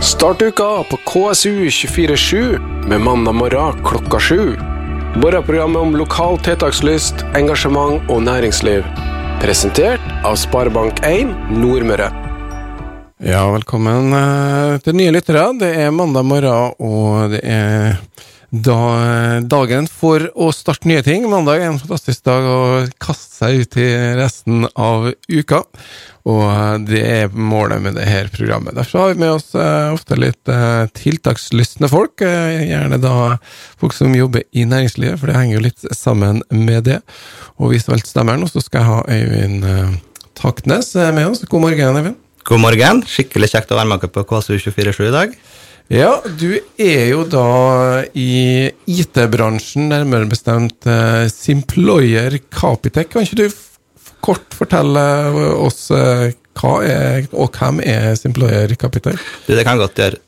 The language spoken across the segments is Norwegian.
Start uka på KSU247 med mandag morgen klokka sju. Morgenprogrammet om lokal tiltakslyst, engasjement og næringsliv. Presentert av Sparebank1 Nordmøre. Ja, velkommen eh, til nye lyttere. Det er mandag morgen, og det er da dagen for å starte nye ting. Mandag er en fantastisk dag å kaste seg ut i resten av uka. Og det er målet med dette programmet. Derfor har vi med oss eh, ofte litt eh, tiltakslystne folk. eh, Gjerne da folk som jobber i næringslivet, for det henger jo litt sammen med det. Og hvis alt stemmer nå, så skal jeg ha Øyvind eh, Taknes eh, med oss. God morgen, Øyvind. God morgen. Skikkelig kjekt å være med på KSU247 i dag. Ja, du er jo da i IT-bransjen, nærmere bestemt eh, Simployer Capitec. Kan ikke du kort fortelle oss eh, hva er, og hvem er Simployer Capitec? Det, det kan jeg godt gjøre.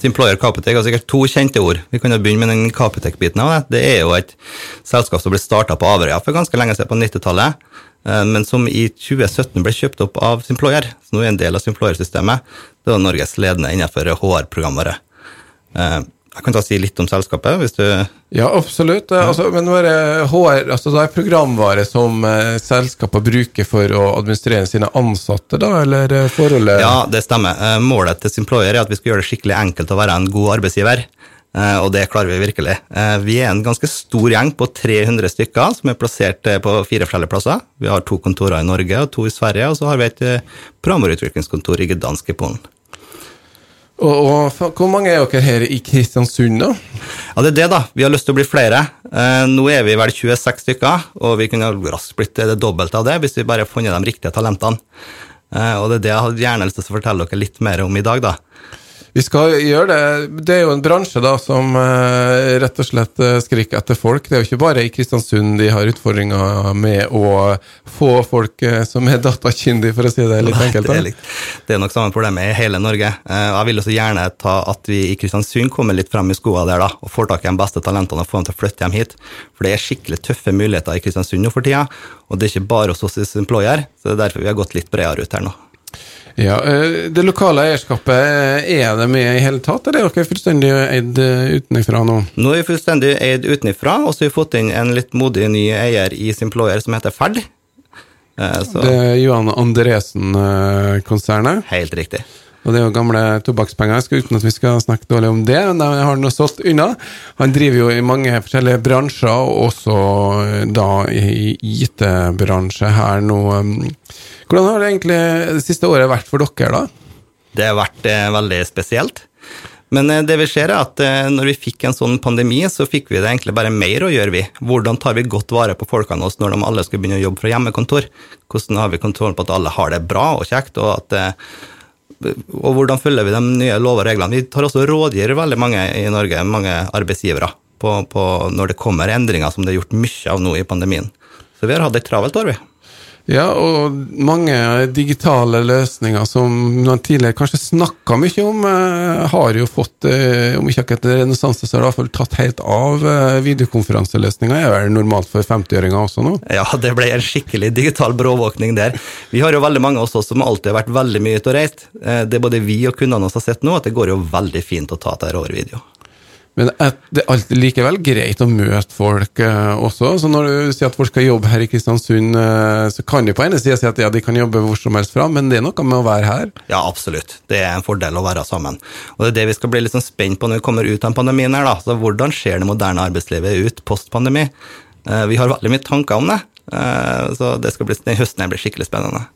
Simployer Capitec har sikkert to kjente ord. Vi kan jo begynne med den Capitec-biten av det. Det er jo et selskap som ble starta på Averøya for ganske lenge siden, på 90-tallet. Eh, Men som i 2017 ble kjøpt opp av Simployer, som nå er en del av Simployer-systemet. Det var Norges ledende innenfor HR-programvare. Eh, Jeg kan ta si litt om selskapet, hvis du Ja, absolutt. Ja. Altså, men bare HR, altså det er programvare som selskapet selskaper bruker for å administrere sine ansatte, da, eller eh, forholdet Ja, det stemmer. Eh, Målet til Simployer er at vi skal gjøre det skikkelig enkelt å være en god arbeidsgiver. Eh, Og det klarer vi virkelig. Eh, Vi er en ganske stor gjeng på 300 stykker som er plassert eh, på fire forskjellige plasser. Vi har to kontorer i Norge og to i Sverige, og så har vi et programvareutviklingskontor i Gdansk i Polen. Og, og hvor mange er dere her i Kristiansund, da? Ja, det er det, da. Vi har lyst til å bli flere. Nå er vi vel 26 stykker, og vi kunne raskt blitt det dobbelte av det hvis vi bare har funnet de riktige talentene. Og det er det jeg hadde gjerne lyst til å fortelle dere litt mer om i dag, da. Vi skal gjøre det. Det er jo en bransje da som eh, rett og slett eh, skriker etter folk. Det er jo ikke bare i Kristiansund de har utfordringer med å få folk eh, som er datakyndige, for å si det litt Nei, enkelt. Det er, litt, det er nok samme problemet i hele Norge. Eh, Jeg vil også gjerne ta at vi i Kristiansund kommer litt frem i skoene der da, og får tak i de beste talentene og får dem til å flytte hjem hit. For det er skikkelig tøffe muligheter i Kristiansund nå for tida, og det er ikke bare hos oss som Employer, så det er derfor vi har gått litt bredere ut her nå. Ja, eh, det lokale eierskapet, eh, er det med i hele tatt, eller er dere fullstendig eid eh, utenfra nå? Nå er vi fullstendig eid utenfra, og så har vi fått inn en litt modig ny eier i Simployer som heter Ferd. Så Det er Johan Andresen-konsernet. helt riktig. Og det er jo gamle tobakkspenger, uten at vi skal snakke dårlig om det. Men de har nå stått unna. Han driver jo i mange forskjellige bransjer, og også eh, da i IT-bransje her nå. um. Hvordan har det egentlig det siste året vært for dere, da? Det har vært eh, veldig spesielt. Men eh, det vi ser er at eh, når vi fikk en sånn pandemi, så fikk vi det egentlig bare mer å gjøre, vi. Hvordan tar vi godt vare på folkene oss når de alle skal begynne å jobbe fra hjemmekontor? Hvordan har vi kontroll på at alle har det bra og kjekt, og at eh, og hvordan følger vi de nye lover og reglene? Vi tar også rådgir veldig mange i Norge, mange arbeidsgivere, på, på når det kommer endringer som det er gjort mye av nå i pandemien. Så vi har hatt et travelt år, vi. Ja, og mange digitale løsninger som man tidligere kanskje snakka mye om, eh, har jo fått, eh, om ikke akkurat renessanse, så har det i hvert fall tatt helt av. Eh, videokonferanseløsninger er vel normalt for 50-åringer også nå? Ja, det ble en skikkelig digital bråvåkning der. Vi har jo veldig mange av oss som alltid har vært veldig mye ute og reist. Det Det både vi og kundene våre har sett nå, at det går jo veldig fint å ta dette over video. Men det er alltid likevel greit å møte folk eh, også. Så når du sier at folk skal jobbe her i Kristiansund, eh, så kan de på ene sida si at ja, de kan jobbe hvor som helst fra, men det er noe med å være her. Ja, absolutt. Det er en fordel å være sammen. Og det er det vi skal bli litt sånn spent på når vi kommer ut av pandemien her, da. Så hvordan ser det moderne arbeidslivet ut post-pandemi? Eh, Vi har veldig mye tanker om det. Så det skal bli, høsten blir skikkelig spennende.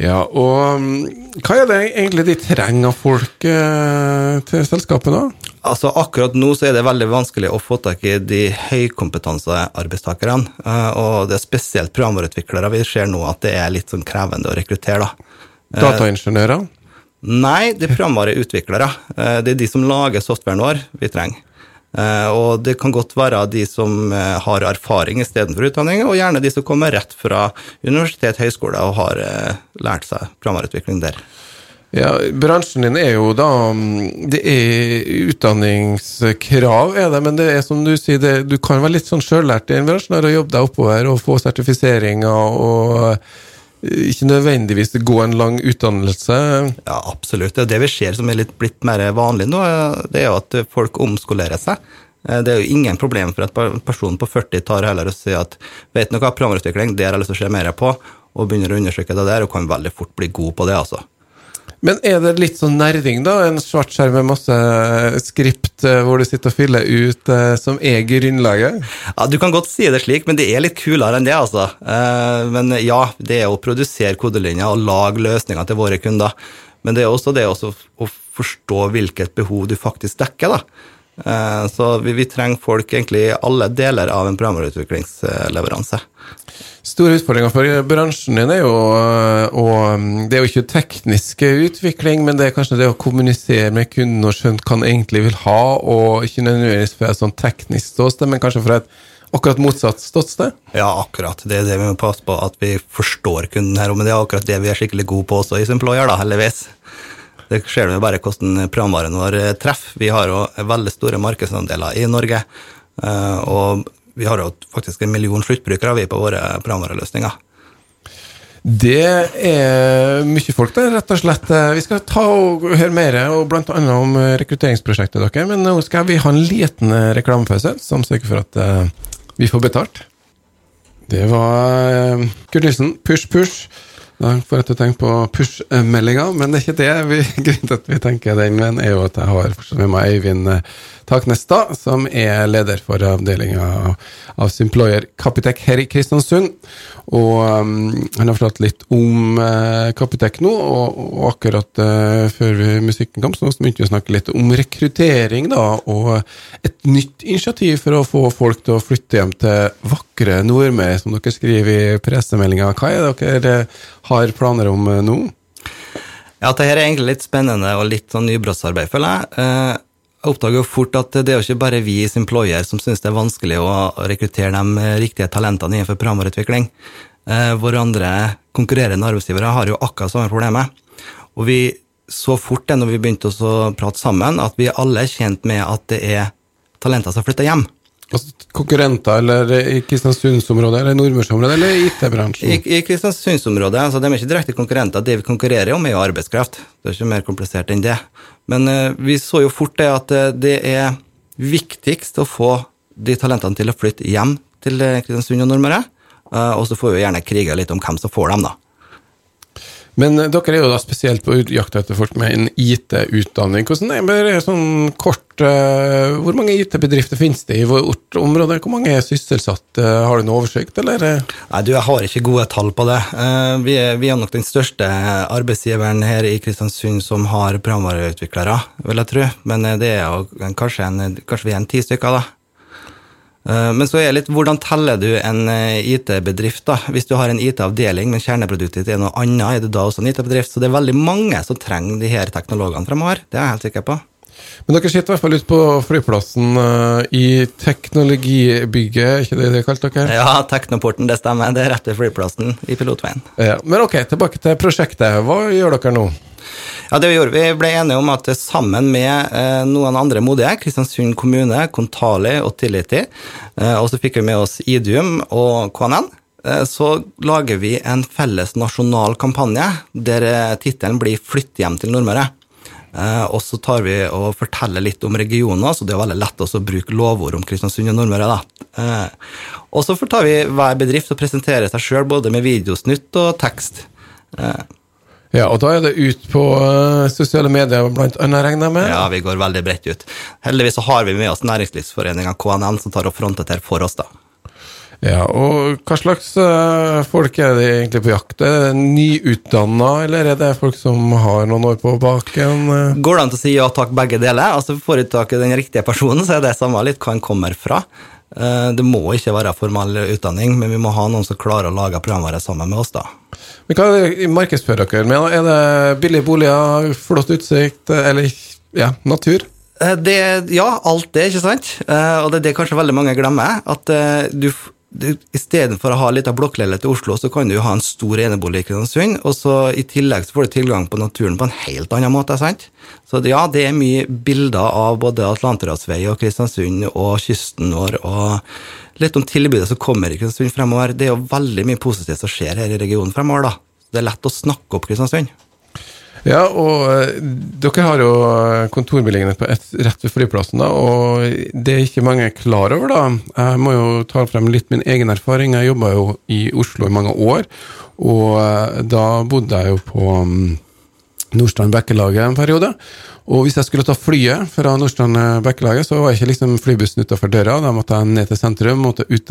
Ja, og mm, hva er det egentlig de trenger av folk eh, til selskapet, da? Altså Akkurat nå så er det veldig vanskelig å få tak i de høykompetanse arbeidstakerne. eh, Og det er spesielt programvareutviklere. Vi ser nå at det er litt sånn krevende å rekruttere. da. Eh, Dataingeniører? Nei, det er programvareutviklere. Det er de som lager softwaren vår vi trenger. Eh, Og det kan godt være de som eh, har erfaring istedenfor utdanning, og gjerne de som kommer rett fra universitet, høyskole og har eh, lært seg programvareutvikling der. Ja, bransjen din er jo da mm, Det er utdanningskrav, er det, men det er som du sier, det, du kan være litt sånn sjøllært i en bransje når du jobber deg oppover og få sertifiseringer og ikke nødvendigvis gå en lang utdannelse. Ja, absolutt. Det, det vi ser som er litt blitt mer vanlig nå, det er jo at folk omskolerer seg. Eh, det er jo ingen problem for at personen på 40 tar heller og sier at vet du hva, programutvikling, det har jeg lyst til å se mer på, og begynner å undersøke det der, og kan veldig fort bli god på det, altså. Men er det litt sånn nerding, da? En svart skjerm med masse skript eh, hvor du sitter og fyller ut, eh, som er grunnlaget? Ja, Du kan godt si det slik, men det er litt kulere enn det, altså. Eh, men ja, det er å produsere kodelinjer og lage løsninger til våre kunder. Men det er også det å forstå hvilket behov du faktisk dekker, da. Så vi, vi trenger folk egentlig i alle deler av en programvareutviklingsleveranse. Store utfordringer for bransjen din er jo og Det er jo ikke teknisk utvikling, men det er kanskje det å kommunisere med kunden og skjønne hva han egentlig vil ha, og ikke nødvendigvis fra et sånn teknisk ståsted, men kanskje fra et akkurat motsatt ståsted? Ja, akkurat. Det er det vi må passe på, at vi forstår kunden her. Men det er akkurat det vi er skikkelig gode på også i Simployer, da, heldigvis. Det ser du bare hvordan programvaren vår treffer. Vi har jo veldig store markedsandeler i Norge. Eh, og vi har jo faktisk en million sluttbrukere vi på våre programvareløsninger. Det er mye folk der, rett og slett. Vi skal ta og høre mer og blant annet om rekrutteringsprosjektet deres, men nå skal vi ha en liten reklamepause som sørger for at vi får betalt. Det var Kurt Nilsen, Push Push. Da får jeg til å tenke på push-meldinga, men det er ikke det. Vi, grunnen til at vi tenker den, men er jo at jeg har fortsatt med meg Øyvind Taknestad, som er leder for avdelinga av Simployer Capitec her i Kristiansund. Og um, han har fortalt litt om uh, Capitec nå, og, og akkurat uh, før musikken kom, så begynte vi å snakke litt om rekruttering, da, og et nytt initiativ for å få folk til å flytte hjem til vakre Nordmøy, som dere skriver i pressemeldinga. Hva er det dere har planer om uh, nå? Ja, Dette er egentlig litt spennende og litt sånn nybrottsarbeid, føler jeg. Uh, jeg oppdager jo fort at det er jo ikke bare vi i Simployer som syns det er vanskelig å rekruttere de riktige talentene innenfor programvareutvikling. Eh, våre andre konkurrerende arbeidsgivere har jo akkurat samme problemet. Og vi så fort det når vi begynte å prate sammen, at vi alle er kjent med at det er talenter som flytter hjem. Altså, konkurrenter eller i Kristiansundsområdet eller Nordmørsområdet eller IT-bransjen? I, i Kristiansundsområdet, altså De er ikke direkte konkurrenter. Det vi konkurrerer om, er jo arbeidskraft. Det er ikke mer komplisert enn det. Men uh, vi så jo fort det at uh, det er viktigst å få de talentene til å flytte hjem til uh, Kristiansund og Nordmøre. og så får vi gjerne krige litt om hvem som får dem, da. Men eh, dere er jo da spesielt på jakt etter folk med en IT-utdanning. Hvordan er det sånn kort uh, Hvor mange IT-bedrifter finnes det i vårt område? Hvor mange er sysselsatt? Uh, har du noe oversikt, eller? Nei, du, jeg har ikke gode tall på det. Vi, er, vi, er, nok den største arbeidsgiveren her i Kristiansund som har programvareutviklere, vil jeg tro. Men det er jo kanskje, en, kanskje vi er en ti stykker, da. Eh, men så er litt hvordan teller du en eh, IT-bedrift? da? Hvis du har en IT-avdeling, men kjerneproduktet ditt er noe annet, er du da også en IT-bedrift? Så det er veldig mange som trenger de her teknologene fremover. Det er jeg helt sikker på. Men dere sitter i hvert fall ute på flyplassen uh, i teknologibygget, er ikke det det kalt dere? Ja, Teknoporten, det stemmer. Det er rett ved flyplassen i pilotveien. Ja, men ok, tilbake til prosjektet. Hva gjør dere nå? Ja, det Vi gjorde, vi ble enige om at sammen med eh, noen andre modige, Kristiansund kommune, Kontali og Tilliti, eh, og så fikk vi med oss Idium og KNN, eh, så lager vi en felles nasjonal kampanje der eh, tittelen blir 'Flytt hjem til Nordmøre'. Eh, og så tar vi og forteller litt om regioner, så det er veldig lett å bruke lovord om Kristiansund og Nordmøre. da. Eh, og så tar vi hver bedrift og presenterer seg sjøl både med videosnutt og tekst. Ja, og da er det ut på uh, sosiale medier blant annet, regner jeg med? Ja, vi går veldig bredt ut. Heldigvis så har vi med oss Næringslivsforeninga KNL, som tar og fronter til for oss, da. Ja, og hva slags uh, folk er det egentlig på jakt? Er det nyutdanna, eller er det folk som har noen år på baken? Går det an til å si ja takk, begge deler? Altså Får du tak i den riktige personen, så er det samme litt hva han kommer fra. Uh, det må ikke være formal utdanning, men vi må ha noen som klarer å lage programvare sammen med oss, da. Men Hva er det markedsfører dere med? Er det billige boliger, flott utsikt, eller ja, natur? Eh, det, ja, alt det, ikke sant? Eh, og det er det kanskje veldig mange glemmer. At eh, du istedenfor å ha litt av blokkleilighet i Oslo, så kan du jo ha en stor enebolig i Kristiansund, og så i tillegg så får du tilgang på naturen på en helt annen måte. sant? Så ja, det er mye bilder av både Atlanterhavsvei og Kristiansund og kysten vår og litt om tilbudet som kommer i Kristiansund fremover. Det er jo veldig mye positivt som skjer her i regionen fremover, da. Det er lett å snakke opp Kristiansund. Ja, og eh, dere har jo kontorbeliggenhet på et, rett ved flyplassen, da, og det er ikke mange klar over, da. Jeg må jo ta frem litt min egen erfaring. Jeg jobba jo i Oslo i mange år, og eh, da bodde jeg jo på mm, Nordstrand Bekkelaget en periode. Og hvis jeg skulle ta flyet fra Nordstrand Bekkelaget, så var ikke liksom flybussen utafor døra. Da måtte jeg ned til sentrum, måtte ut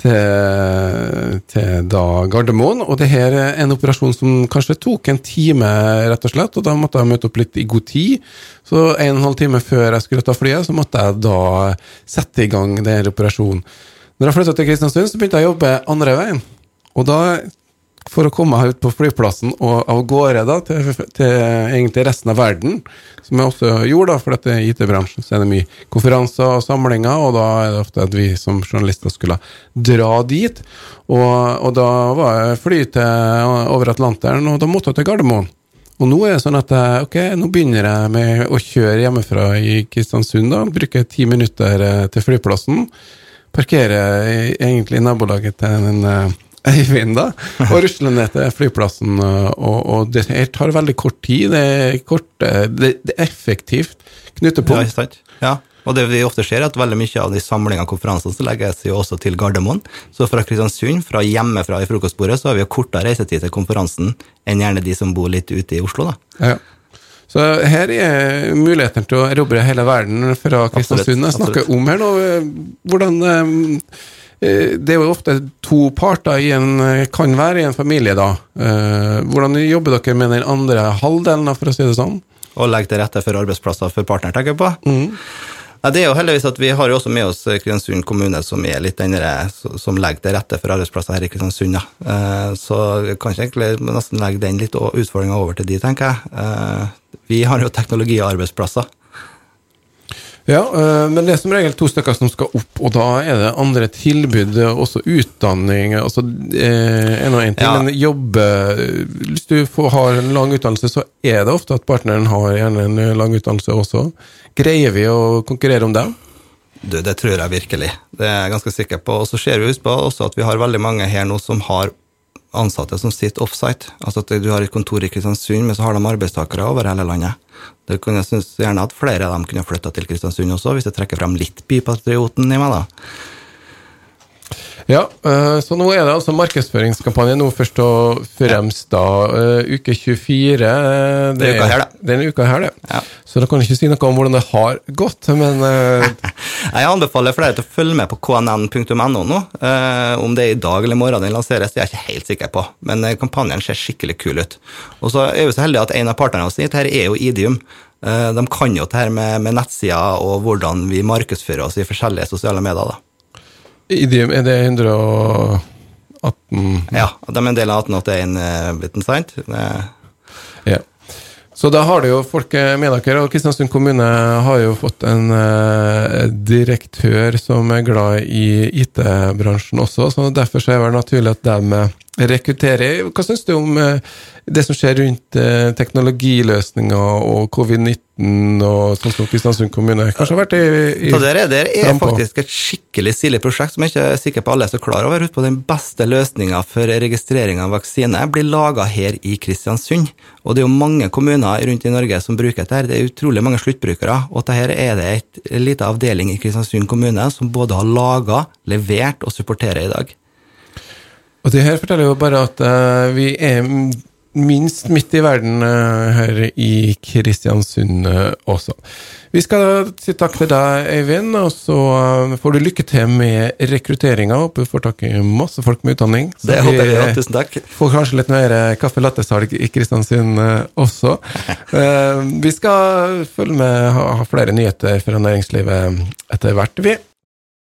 til, til da Gardermoen. Og det her er en operasjon som kanskje tok en time, rett og slett. Og da måtte jeg møte opp litt i god tid. Så en og en halv time før jeg skulle ta flyet, så måtte jeg da sette i gang denne operasjonen. Når jeg flytta til Kristiansund, så begynte jeg å jobbe andre veien. Og da for å komme ut på flyplassen og av gårde da, til, til, egentlig resten av verden, som jeg også gjorde, da, for dette IT-bransjen, så er det mye konferanser og samlinger, og da er det ofte at vi som journalister skulle dra dit. Og, og da var jeg fly til over Atlanteren, og da måtte jeg til Gardermoen. Og nå er det sånn at jeg, ok, nå begynner jeg med å kjøre hjemmefra i Kristiansund. da, Bruker ti minutter eh, til flyplassen. Parkerer egentlig i nabolaget til en eh, Eivind, og rusle ned til flyplassen. Og, og, det tar veldig kort tid. Det er, kort, det, det er effektivt knutepunkt. Ja, ja, og det vi ofte ser, er at veldig mye av de samlingene og konferansene så legges jo også til Gardermoen. Så fra Kristiansund, fra hjemmefra i frokostbordet, så har vi jo kortere reisetid til konferansen enn gjerne de som bor litt ute i Oslo, da. Ja. Så her er muligheten til å erobre hele verden fra Kristiansund. Jeg snakker om her nå. Hvordan Eh, det er jo ofte to parter i en, kan være i en familie, da. Eh, hvordan jobber dere med den andre halvdelen, for å si det sånn? Å legge til rette for arbeidsplasser for partner, tenker jeg på. Mm. Ja, det er jo heldigvis at Vi har jo også med oss Kristiansund kommune, som er litt denne, som legger til rette for arbeidsplasser her i Kristiansund. Ja. Eh, så kanskje egentlig nesten legge den litt utfordringa over til de, tenker jeg. Vi har jo teknologiarbeidsplasser. Ja, eh, men det er som regel to stykker som skal opp, og da er det andre tilbud, også utdanning altså eh, En og en ting, ja. men jobbe Hvis du får, har en lang utdannelse, så er det ofte at partneren har gjerne en lang utdannelse også. Greier vi å konkurrere om det? Du, det tror jeg virkelig. Det er jeg ganske sikker på. Og så ser vi på også at vi har veldig mange her nå som har ansatte som sitter offsite. Altså at du har et kontor i Kristiansund, men så har de arbeidstakere over hele landet. Det kunne jeg synes gjerne at flere av dem kunne flytta til Kristiansund også, hvis jeg trekker frem litt bypatrioten i meg, da. Ja, eh, så nå er det altså markedsføringskampanje nå først og fremst da. Eh, uke 24. Eh, det er uka her, da. Denne uka her, det. Ja. Så da kan du ikke si noe om hvordan det har gått, men Jeg anbefaler flere til å følge med på knn.no nå. Om det er i dag eller i morgen den lanseres, det er jeg ikke helt sikker på, men kampanjen ser skikkelig kul ut. Og så er vi så heldige at en av partnerne våre her er jo Idium. De kan jo det her med, med nettsider og hvordan vi markedsfører oss i forskjellige sosiale medier. da. Idiom, er det 118 Ja, de er en del av 1881-biten, sant? Ja. Så da har det jo folk med dere, og Kristiansund kommune har jo fått en uh, direktør som er glad i IT-bransjen også, så derfor så er det naturlig at de rekrutterer. Hva syns du om uh, det som skjer rundt uh, teknologiløsninger og covid-19 og sånn som Kristiansund kommune kanskje har vært i, i Så det er, det er faktisk et skikkelig stilig prosjekt som jeg ikke er sikker på alle er så klar over. Utpå Den beste løsninga for registrering av vaksine blir laga her i Kristiansund. Og det er jo mange kommuner rundt i Norge som bruker dette. Det er utrolig mange sluttbrukere. Og dette er det et lite avdeling i Kristiansund kommune som både har laga, levert og supporterer i dag. Og det her forteller jo bare at uh, vi er minst midt i verden uh, her i Kristiansund uh, også. Vi skal si takk til deg, Øyvind, og så får du lykke til med rekrutteringa. Håper du får tak i masse folk med utdanning. Det håper jeg, ja. Tusen takk. Får kanskje litt mer kaffe latte-salg i Kristiansund også. vi skal følge med, ha, ha flere nyheter fra næringslivet etter hvert, vi.